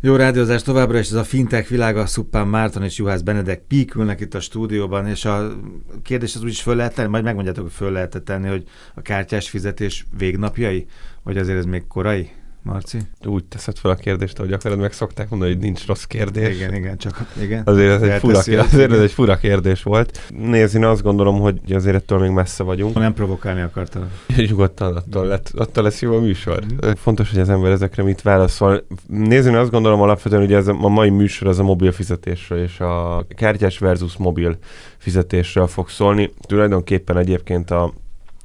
Jó rádiózás továbbra is, ez a fintech világa, Szuppán Márton és Juhász Benedek píkülnek itt a stúdióban, és a kérdés az úgyis föl lehet tenni, majd megmondjátok, hogy föl lehet tenni, hogy a kártyás fizetés végnapjai, vagy azért ez még korai? Marci? Úgy teszed fel a kérdést, ahogy akarod, meg szokták mondani, hogy nincs rossz kérdés. Igen, igen, csak igen. Azért ez, egy fura, kérdés, azért ez egy fura kérdés volt. Nézd, én azt gondolom, hogy azért ettől még messze vagyunk. Nem provokálni akartam. Nyugodtan, attól, lett, attól lesz jó a műsor. Mm. Fontos, hogy az ember ezekre mit válaszol. Nézd, én azt gondolom alapvetően, hogy ez a, a mai műsor az a mobil fizetésről és a kártyás versus mobil fizetésről fog szólni. Tulajdonképpen egyébként a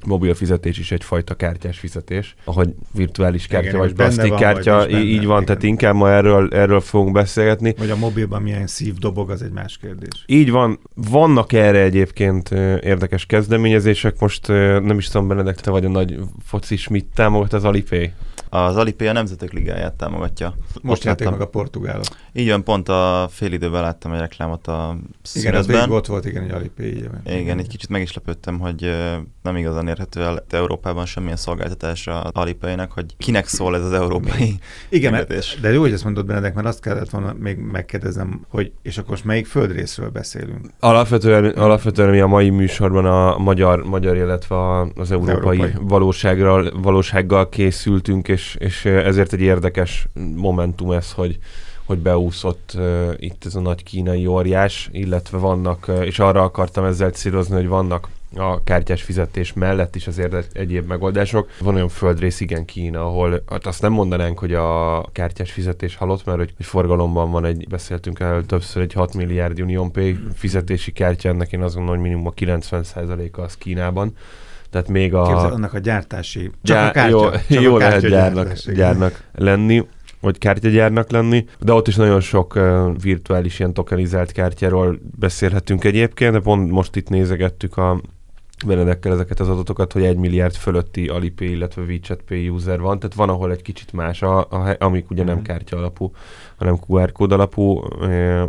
mobil fizetés is egyfajta kártyás fizetés, ahogy virtuális kártya Igen, vagy plastik kártya, vagy így van, Igen. tehát inkább ma erről, erről fogunk beszélgetni. Vagy a mobilban milyen szív dobog, az egy más kérdés. Így van, vannak erre egyébként érdekes kezdeményezések, most nem is tudom, Benedek, te vagy a nagy focis, mit támogat az Alipay? Az Alipay a Nemzetek Ligáját támogatja. Most láttam meg a portugálok. Így van, pont a fél időben láttam egy reklámot a szünetben. Igen, az ott volt, igen, egy Alipay. Igen, igen, egy kicsit meg is lepődtem, hogy nem igazán érhető el Európában semmilyen szolgáltatásra Alipay-nek, hogy kinek szól ez az európai Igen, mert, de jó, hogy ezt mondod Benedek, mert azt kellett volna még megkérdezem, hogy és akkor most melyik földrészről beszélünk? Alapvetően, alapvetően mi a mai műsorban a magyar, magyar illetve az európai, európai. Valósággal, valósággal készültünk, és, és ezért egy érdekes momentum ez, hogy hogy beúszott uh, itt ez a nagy kínai óriás, illetve vannak, uh, és arra akartam ezzel célozni, hogy vannak a kártyás fizetés mellett is azért egyéb megoldások. Van olyan földrész, igen, Kína, ahol hát azt nem mondanánk, hogy a kártyás fizetés halott, mert hogy, hogy forgalomban van egy, beszéltünk el többször egy 6 milliárd Union Pay fizetési kártya, ennek én azt gondolom, hogy minimum a 90%-a az Kínában. Tehát még a... Képzel, annak a gyártási... Csak Gyár, a kártya, jó, csak jó a kártya lehet gyárnak, gyárnak lenni vagy kártyagyárnak lenni, de ott is nagyon sok virtuális ilyen tokenizált kártyáról beszélhetünk egyébként, de pont most itt nézegettük a Benedekkel ezeket az adatokat, hogy egy milliárd fölötti Alipay, illetve WeChat Pay user van, tehát van, ahol egy kicsit más, a, a, amik ugye nem mhm. kártya alapú, hanem QR kód alapú,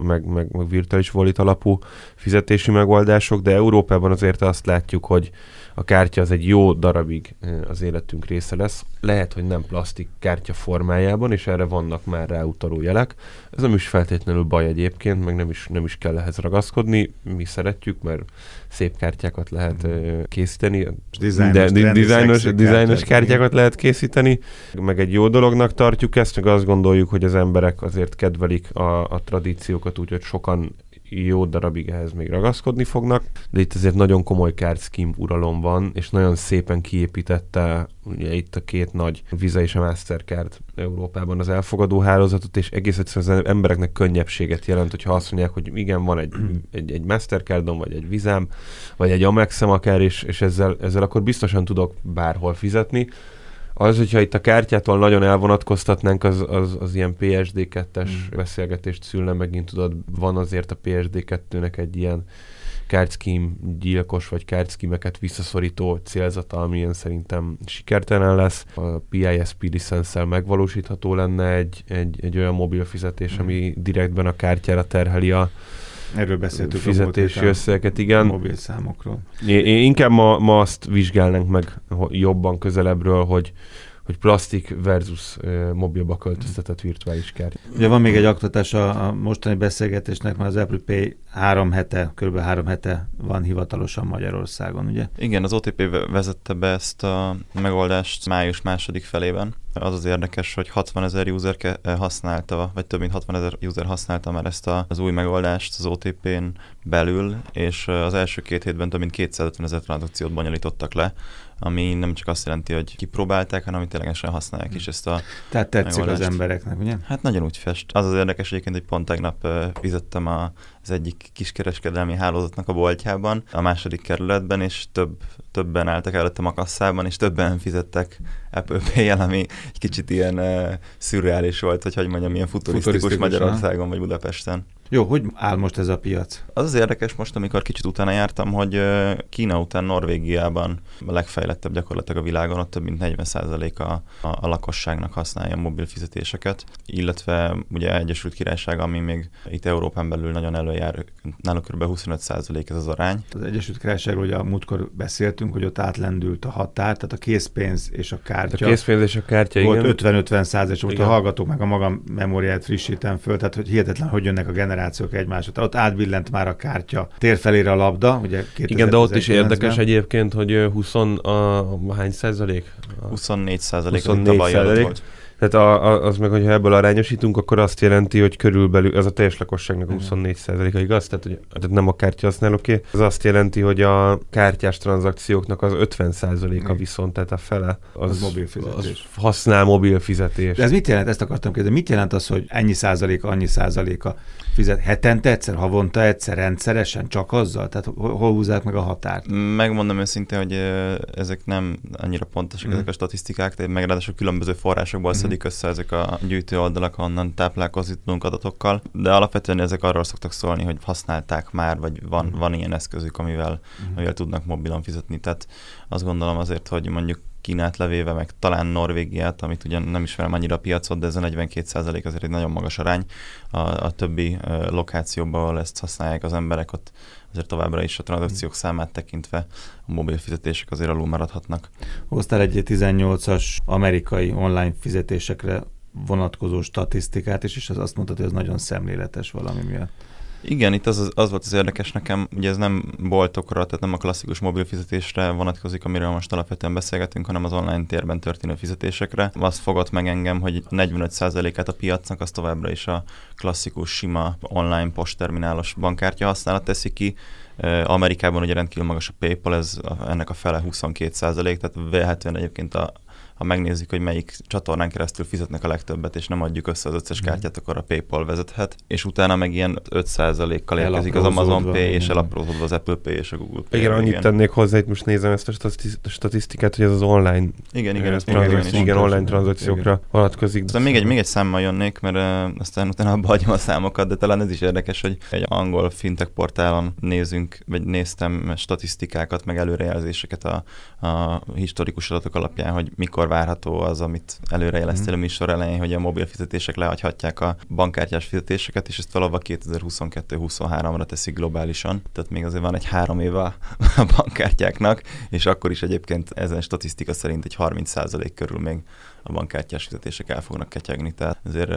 meg, meg, meg virtuális wallet alapú fizetési megoldások, de Európában azért azt látjuk, hogy a kártya az egy jó darabig az életünk része lesz. Lehet, hogy nem plastik kártya formájában, és erre vannak már ráutaló jelek. Ez nem is feltétlenül baj egyébként, meg nem is, nem is kell ehhez ragaszkodni. Mi szeretjük, mert szép kártyákat lehet készíteni. Dizájnos, de, dizájnos kártyákat lehet készíteni, meg egy jó dolognak tartjuk ezt, meg azt gondoljuk, hogy az emberek azért kedvelik a, a tradíciókat, úgyhogy sokan jó darabig ehhez még ragaszkodni fognak, de itt azért nagyon komoly card uralom van, és nagyon szépen kiépítette ugye itt a két nagy Visa és a Mastercard Európában az elfogadó hálózatot, és egész egyszerűen az embereknek könnyebbséget jelent, hogyha azt mondják, hogy igen, van egy, egy, egy Mastercardom, vagy egy Vizám, vagy egy Amexem akár, és, és ezzel, ezzel akkor biztosan tudok bárhol fizetni, az, hogyha itt a kártyától nagyon elvonatkoztatnánk, az, az, az ilyen PSD2-es mm. beszélgetést szülne, megint tudod, van azért a PSD2-nek egy ilyen kártyszkím gyilkos, vagy kártyszkímeket visszaszorító célzata, amilyen szerintem sikertelen lesz. A PISP licenszel megvalósítható lenne egy, egy, egy olyan mobil fizetés, mm. ami direktben a kártyára terheli a, Erről beszéltük fizetési összeget, igen. Mobil számokról. Én, én inkább ma, ma azt vizsgálnánk meg jobban közelebbről, hogy hogy plastik versus mobilba költöztetett virtuális kártya. Ugye van még egy aktatás a, a mostani beszélgetésnek, mert az Apple Pay három hete, kb. három hete van hivatalosan Magyarországon, ugye? Igen, az OTP vezette be ezt a megoldást május második felében. Az az érdekes, hogy 60 ezer user használta, vagy több mint 60 ezer user használta már ezt a, az új megoldást az OTP-n belül, és az első két hétben több mint 250 ezer tranzakciót bonyolítottak le, ami nem csak azt jelenti, hogy kipróbálták, hanem hogy ténylegesen használják hmm. is ezt a Tehát tetszik megoldást. az embereknek, ugye? Hát nagyon úgy fest. Az az érdekes egyébként, hogy pont tegnap fizettem a, az egyik kiskereskedelmi hálózatnak a boltjában, a második kerületben, és több, többen álltak előttem a kasszában, és többen fizettek Apple pay ami egy kicsit ilyen uh, szürreális volt, hogy hogy mondjam, ilyen futurisztikus, futurisztikus Magyarországon vagy Budapesten. Jó, hogy áll most ez a piac? Az az érdekes most, amikor kicsit utána jártam, hogy Kína után Norvégiában a legfejlettebb gyakorlatilag a világon, ott több mint 40% a, a, a lakosságnak használja a mobil fizetéseket, illetve ugye Egyesült Királyság, ami még itt Európán belül nagyon előjár, náluk kb. 25% ez az arány. Az Egyesült Királyságról ugye a múltkor beszéltünk, hogy ott átlendült a határ, tehát a készpénz és a kártya. A készpénz és a kártya, volt 50-50 százalék, most a hallgatók meg a magam memóriát frissítem föl, tehát hogy hihetetlen, hogy jönnek a generációk egymásra. Ott átbillent már a kártya térfelére a labda, ugye Igen, de ott is érdekes egyébként, hogy 20 a, hány százalék? 24 százalék, 24 százalék. Tehát a, a, az meg, hogyha ebből arányosítunk, akkor azt jelenti, hogy körülbelül, ez a teljes lakosságnak 24 százaléka, igaz? Tehát, hogy, tehát nem a kártya használóké. Ez azt jelenti, hogy a kártyás tranzakcióknak az 50 százaléka viszont, tehát a fele az, az mobil fizetés. Az használ mobil fizetés. De ez mit jelent? Ezt akartam kérdezni. Mit jelent az, hogy ennyi százaléka, annyi százaléka fizet? Hetente egyszer, havonta egyszer, rendszeresen, csak azzal? Tehát hol húzzák meg a határt? Megmondom őszintén, hogy ezek nem annyira pontosak, mm. ezek a statisztikák, de meg ráadásul különböző forrásokból mm szedik össze ezek a gyűjtő oldalak, onnan táplálkozni tudunk adatokkal, de alapvetően ezek arról szoktak szólni, hogy használták már, vagy van, mm. van ilyen eszközük, amivel, mm. amivel tudnak mobilon fizetni. Tehát azt gondolom azért, hogy mondjuk Kínát levéve, meg talán Norvégiát, amit ugyan nem ismerem annyira a piacot, de ez a 42% azért egy nagyon magas arány. A, a többi lokációban, ahol ezt használják az emberek, ott azért továbbra is a tranzakciók számát tekintve a mobil fizetések azért alul maradhatnak. Hoztál egy 18-as amerikai online fizetésekre vonatkozó statisztikát, és, és az azt mondtad, hogy ez nagyon szemléletes valami miatt. Igen, itt az, az volt az érdekes nekem, ugye ez nem boltokra, tehát nem a klasszikus mobil fizetésre vonatkozik, amiről most alapvetően beszélgetünk, hanem az online térben történő fizetésekre. Azt fogott meg engem, hogy 45%-át a piacnak az továbbra is a klasszikus, sima online postterminálos bankkártya használat teszi ki. Amerikában ugye rendkívül magas a PayPal, ez ennek a fele 22% tehát vélhetően egyébként a, ha megnézzük, hogy melyik csatornán keresztül fizetnek a legtöbbet, és nem adjuk össze az összes mhm. kártyát, akkor a PayPal vezethet, és utána meg ilyen 5%-kal érkezik az Amazon Pay, és elaprózódva az Apple Pay és a Google Pay. Igen, annyit igen. tennék hozzá, itt most nézem ezt a statisztikát, hogy ez az online igen, igen, ez tranzakció, igen, online tranzakciókra vonatkozik. Aztán még egy, még egy számmal jönnék, mert uh, aztán utána abba hagyom a számokat, de talán ez is érdekes, hogy egy angol fintech portálon nézünk, vagy néztem statisztikákat, meg előrejelzéseket a, a historikus adatok alapján, hogy mikor mikor várható az, amit előrejeleztél a mhm. műsor elején, hogy a mobil fizetések lehagyhatják a bankkártyás fizetéseket, és ezt valahol 2022-23-ra teszik globálisan. Tehát még azért van egy három éve a bankkártyáknak, és akkor is egyébként ezen statisztika szerint egy 30% körül még a bankkártyás fizetések el fognak ketyegni, tehát ezért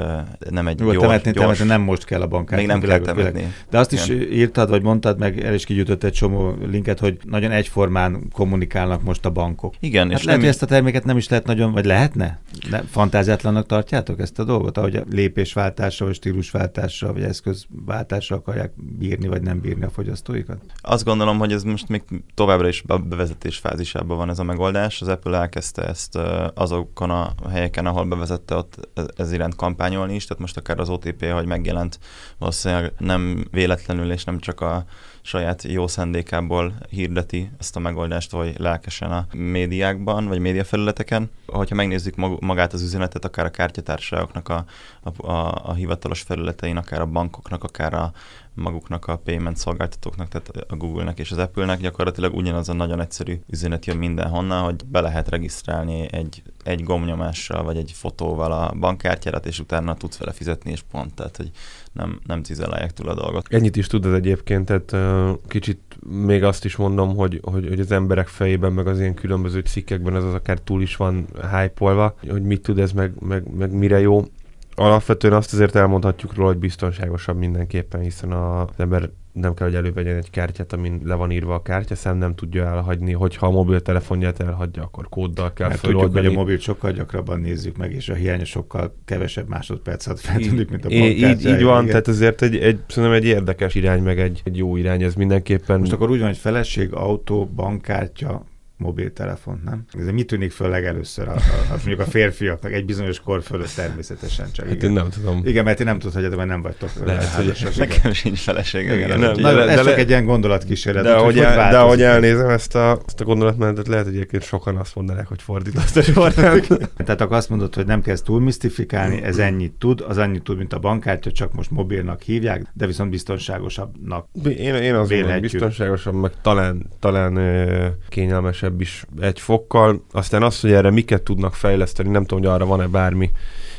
nem egy Jó, gyors, temetni, gyors... temetni nem most kell a bankkártya. Még nem világos, kell temetni. Világos. De azt Igen. is írtad, vagy mondtad, meg el is kigyűjtött egy csomó linket, hogy nagyon egyformán kommunikálnak most a bankok. Igen. Hát és lehet, hogy ezt a terméket nem is lehet nagyon, vagy lehetne? Ne, fantáziátlannak tartjátok ezt a dolgot, ahogy a lépésváltásra, vagy stílusváltásra, vagy eszközváltásra akarják bírni, vagy nem bírni a fogyasztóikat? Azt gondolom, hogy ez most még továbbra is a bevezetés fázisában van ez a megoldás. Az Apple elkezdte ezt azokon a helyeken, ahol bevezette, ott ez iránt kampányolni is, tehát most akár az OTP, hogy megjelent, valószínűleg nem véletlenül és nem csak a saját jó szándékából hirdeti ezt a megoldást, vagy lelkesen a médiákban, vagy médiafelületeken. Hogyha megnézzük magát az üzenetet, akár a kártyatársaságoknak a, a, a, a hivatalos felületein, akár a bankoknak, akár a maguknak a payment szolgáltatóknak, tehát a Google-nek és az Apple-nek gyakorlatilag ugyanaz a nagyon egyszerű üzenet jön mindenhonnan, hogy be lehet regisztrálni egy, egy gomnyomással vagy egy fotóval a bankkártyárat, és utána tudsz vele fizetni, és pont, tehát hogy nem, nem cizelálják túl a dolgot. Ennyit is tud ez egyébként, tehát kicsit még azt is mondom, hogy, hogy, hogy az emberek fejében, meg az ilyen különböző cikkekben ez az akár túl is van hype hogy mit tud ez, meg, meg, meg mire jó alapvetően azt azért elmondhatjuk róla, hogy biztonságosabb mindenképpen, hiszen az ember nem kell, hogy elővegyen egy kártyát, amin le van írva a kártyaszám, nem tudja elhagyni, hogyha a mobiltelefonját elhagyja, akkor kóddal kell Mert tudjuk, hogy a mobil sokkal gyakrabban nézzük meg, és a hiánya sokkal kevesebb másodpercet feltűnik, mint a bankkártya. Így, így van, igen. tehát ezért egy, egy, szerintem egy érdekes irány, meg egy, egy jó irány ez mindenképpen. Most akkor úgy van, hogy feleség, autó, bankkártya, mobiltelefont, nem? Ez mi tűnik föl legelőször a, a, a, mondjuk a férfiaknak egy bizonyos kor fölött természetesen csak. Hát igen. én nem tudom. Igen, mert ti nem tudhatjátok, mert nem vagytok Lehet, hogy Nekem sincs feleségem. Igen, igen, nem, de- ez de csak egy ilyen gondolatkísérlet. De ahogy, hogy el, de ahogy elnézem ezt a, ezt a gondolatmenetet, lehet, hogy egyébként sokan azt mondanák, hogy fordított a sorrend. Tehát akkor azt mondod, hogy nem kezd túl misztifikálni, ez ennyit tud, az annyit tud, mint a bankkártya, csak most mobilnak hívják, de viszont biztonságosabbnak. Én, én azt hogy Vélhetjük. biztonságosabb, meg talán, talán ö, kényelmesebb is egy fokkal. Aztán az, hogy erre miket tudnak fejleszteni, nem tudom, hogy arra van-e bármi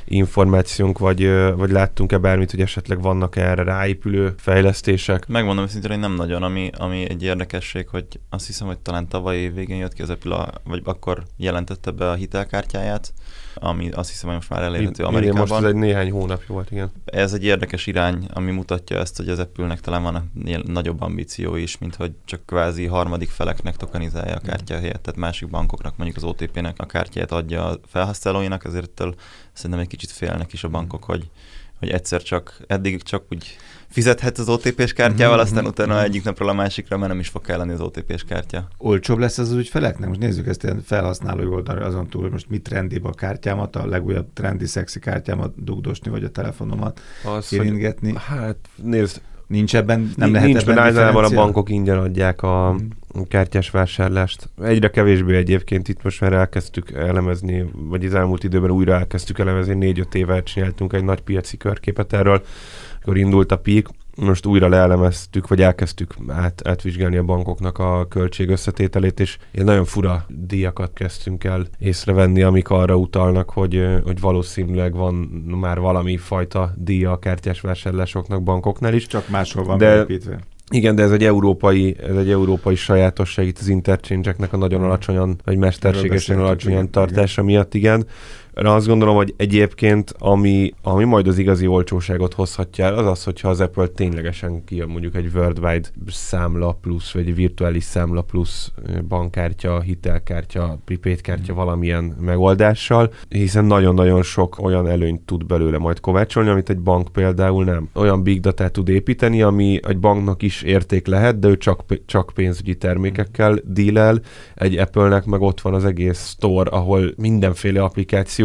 információnk, vagy, vagy láttunk-e bármit, hogy esetleg vannak erre ráépülő fejlesztések. Megmondom őszintén, hogy nem nagyon, ami, ami egy érdekesség, hogy azt hiszem, hogy talán tavaly év végén jött ki az Apple, vagy akkor jelentette be a hitelkártyáját, ami azt hiszem, hogy most már elérhető Igen, Amerikában. most ez egy néhány hónapja volt, igen. Ez egy érdekes irány, ami mutatja ezt, hogy az Apple-nek talán ilyen nagyobb ambíciói is, mint hogy csak kvázi harmadik feleknek tokenizálja a kártya helyett, tehát másik bankoknak, mondjuk az OTP-nek a kártyát adja a felhasználóinak, ezért szerintem egy kicsit félnek is a bankok, hogy, hogy egyszer csak, eddig csak úgy fizethet az OTP-s kártyával, Mhm, aztán mhm, utána mhm. egyik napról a másikra már nem is fog kelleni az OTP-s kártya. Olcsóbb lesz ez az ügyfeleknek? Most nézzük ezt ilyen felhasználói oldalra azon túl, hogy most mit trendibb a kártyámat, a legújabb trendi, szexi kártyámat dugdosni, vagy a telefonomat Az, hogy, hát nézd, Nincs ebben, nem lehet Nincs, ebben mert általában a bankok ingyen adják a Mhm. kártyás vásárlást. Egyre kevésbé egyébként itt most már elkezdtük elemezni, vagy az elmúlt időben újra elkezdtük elemezni, négy-öt éve csináltunk egy nagy piaci körképet erről, akkor indult a peak, most újra leelemeztük, vagy elkezdtük át, átvizsgálni a bankoknak a költség összetételét, és ilyen nagyon fura díjakat kezdtünk el észrevenni, amik arra utalnak, hogy, hogy valószínűleg van már valami fajta díja a kártyás vásárlásoknak bankoknál is. Csak máshol van De- beépítve. Igen, de ez egy európai, ez egy európai sajátosság itt az interchange-eknek a nagyon Mm. alacsonyan, vagy mesterségesen alacsonyan tartása miatt, igen. De azt gondolom, hogy egyébként, ami, ami majd az igazi olcsóságot hozhatja el, az az, hogyha az Apple ténylegesen kijön mondjuk egy worldwide számla plusz, vagy egy virtuális számla plusz bankkártya, hitelkártya, prepaid kártya valamilyen megoldással, hiszen nagyon-nagyon sok olyan előnyt tud belőle majd kovácsolni, amit egy bank például nem. Olyan big data tud építeni, ami egy banknak is érték lehet, de ő csak, csak pénzügyi termékekkel dílel, egy Apple-nek meg ott van az egész store, ahol mindenféle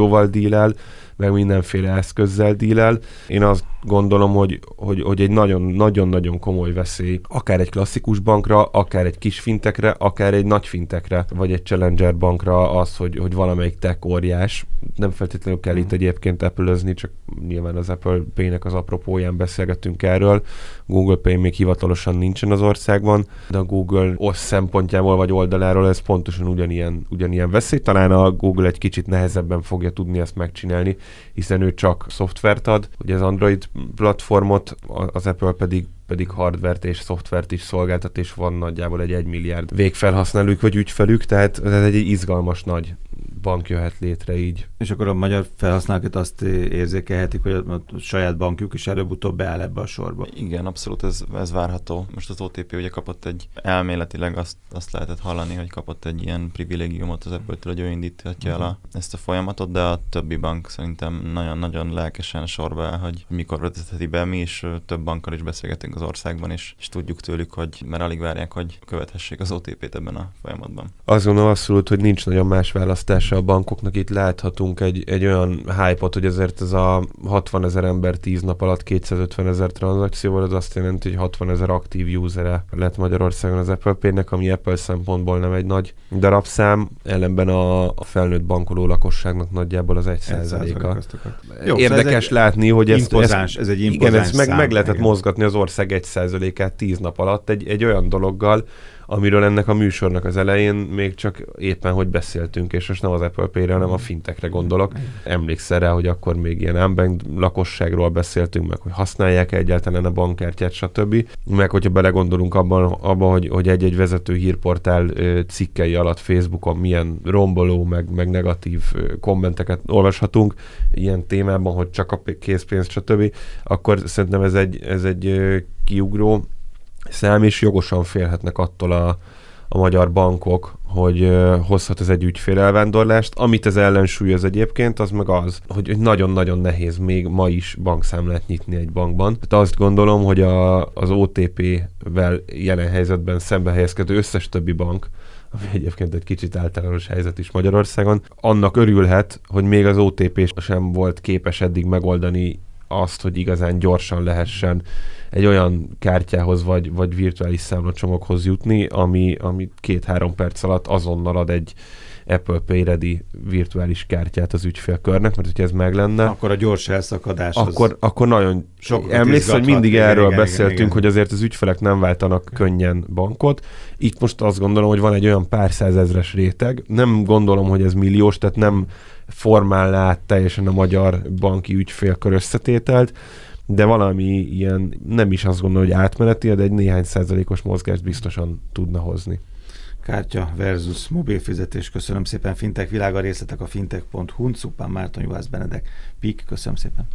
applikációval dílel, meg mindenféle eszközzel dílel. Én azt gondolom, hogy, hogy, hogy egy nagyon-nagyon komoly veszély, akár egy klasszikus bankra, akár egy kis fintekre, akár egy nagy fintekre, vagy egy challenger bankra az, hogy, hogy valamelyik tech óriás, nem feltétlenül kell itt egyébként apple csak nyilván az Apple Pay-nek az apropóján beszélgetünk erről. Google Pay még hivatalosan nincsen az országban, de a Google OSZ szempontjából vagy oldaláról ez pontosan ugyanilyen, ugyanilyen veszély. Talán a Google egy kicsit nehezebben fogja tudni ezt megcsinálni, hiszen ő csak szoftvert ad, ugye az Android platformot, az Apple pedig pedig hardvert és szoftvert is szolgáltat, és van nagyjából egy 1 milliárd végfelhasználók vagy ügyfelük, tehát ez egy izgalmas nagy bank jöhet létre így. És akkor a magyar felhasználók azt érzékelhetik, hogy a, saját bankjuk is előbb-utóbb beáll ebbe a sorba. Igen, abszolút ez, ez várható. Most az OTP ugye kapott egy, elméletileg azt, azt lehetett hallani, hogy kapott egy ilyen privilégiumot az Apple-től, hogy ő indíthatja el a, ezt a folyamatot, de a többi bank szerintem nagyon-nagyon lelkesen sorba áll, hogy mikor vezetheti be. Mi is több bankkal is beszélgetünk az országban, és, és tudjuk tőlük, hogy mert alig várják, hogy követhessék az OTP-t ebben a folyamatban. Azt gondolom abszolút, hogy nincs nagyon más választása a bankoknak. Itt láthatunk egy, egy olyan hype-ot, hogy ezért ez a 60 ezer ember 10 nap alatt 250 ezer tranzakcióval, az azt jelenti, hogy 60 ezer aktív usere lett Magyarországon az Apple Pay-nek, ami Apple szempontból nem egy nagy darabszám, ellenben a, a felnőtt bankoló lakosságnak nagyjából az 1 százaléka. Jó, Érdekes szóval látni, hogy ezt, impozáns, ez egy impozáns igen, ezt meg, szám, meg lehetett igen. mozgatni az ország egy százalékát tíz nap alatt egy, egy olyan dologgal, amiről ennek a műsornak az elején még csak éppen hogy beszéltünk, és most nem az Apple Pay-re, hanem a fintekre gondolok. Emlékszel rá, hogy akkor még ilyen unbanked lakosságról beszéltünk, meg hogy használják -e egyáltalán a bankkártyát, stb. Meg hogyha belegondolunk abban, abban hogy, hogy egy-egy vezető hírportál cikkei alatt Facebookon milyen romboló, meg, meg negatív kommenteket olvashatunk ilyen témában, hogy csak a készpénz, stb., akkor szerintem ez egy, ez egy kiugró szám, és jogosan félhetnek attól a, a magyar bankok, hogy hozhat ez egy ügyfélelvándorlást. Amit ez ellensúlyoz egyébként, az meg az, hogy nagyon-nagyon nehéz még ma is bankszámlát nyitni egy bankban. Tehát azt gondolom, hogy a, az OTP-vel jelen helyzetben szembe helyezkedő összes többi bank, ami egyébként egy kicsit általános helyzet is Magyarországon, annak örülhet, hogy még az OTP sem volt képes eddig megoldani azt, hogy igazán gyorsan lehessen egy olyan kártyához vagy, vagy virtuális számlacsomaghoz jutni, ami, ami két-három perc alatt azonnal ad egy Apple Pay Ready virtuális kártyát az ügyfélkörnek, mert hogyha ez meg lenne... Akkor a gyors elszakadás akkor, az akkor nagyon... Emlékszel, hogy mindig igen, erről igen, beszéltünk, igen, igen. hogy azért az ügyfelek nem váltanak könnyen bankot. Itt most azt gondolom, hogy van egy olyan pár százezres réteg. Nem gondolom, hogy ez milliós, tehát nem formálná át teljesen a magyar banki ügyfélkör összetételt, de valami ilyen, nem is azt gondolom, hogy átmeneti, de egy néhány százalékos mozgást biztosan tudna hozni. Kártya versus mobil fizetés. Köszönöm szépen. Fintech világa részletek a fintech.hu. Szupán Márton Juhász Benedek. PIK. Köszönöm szépen.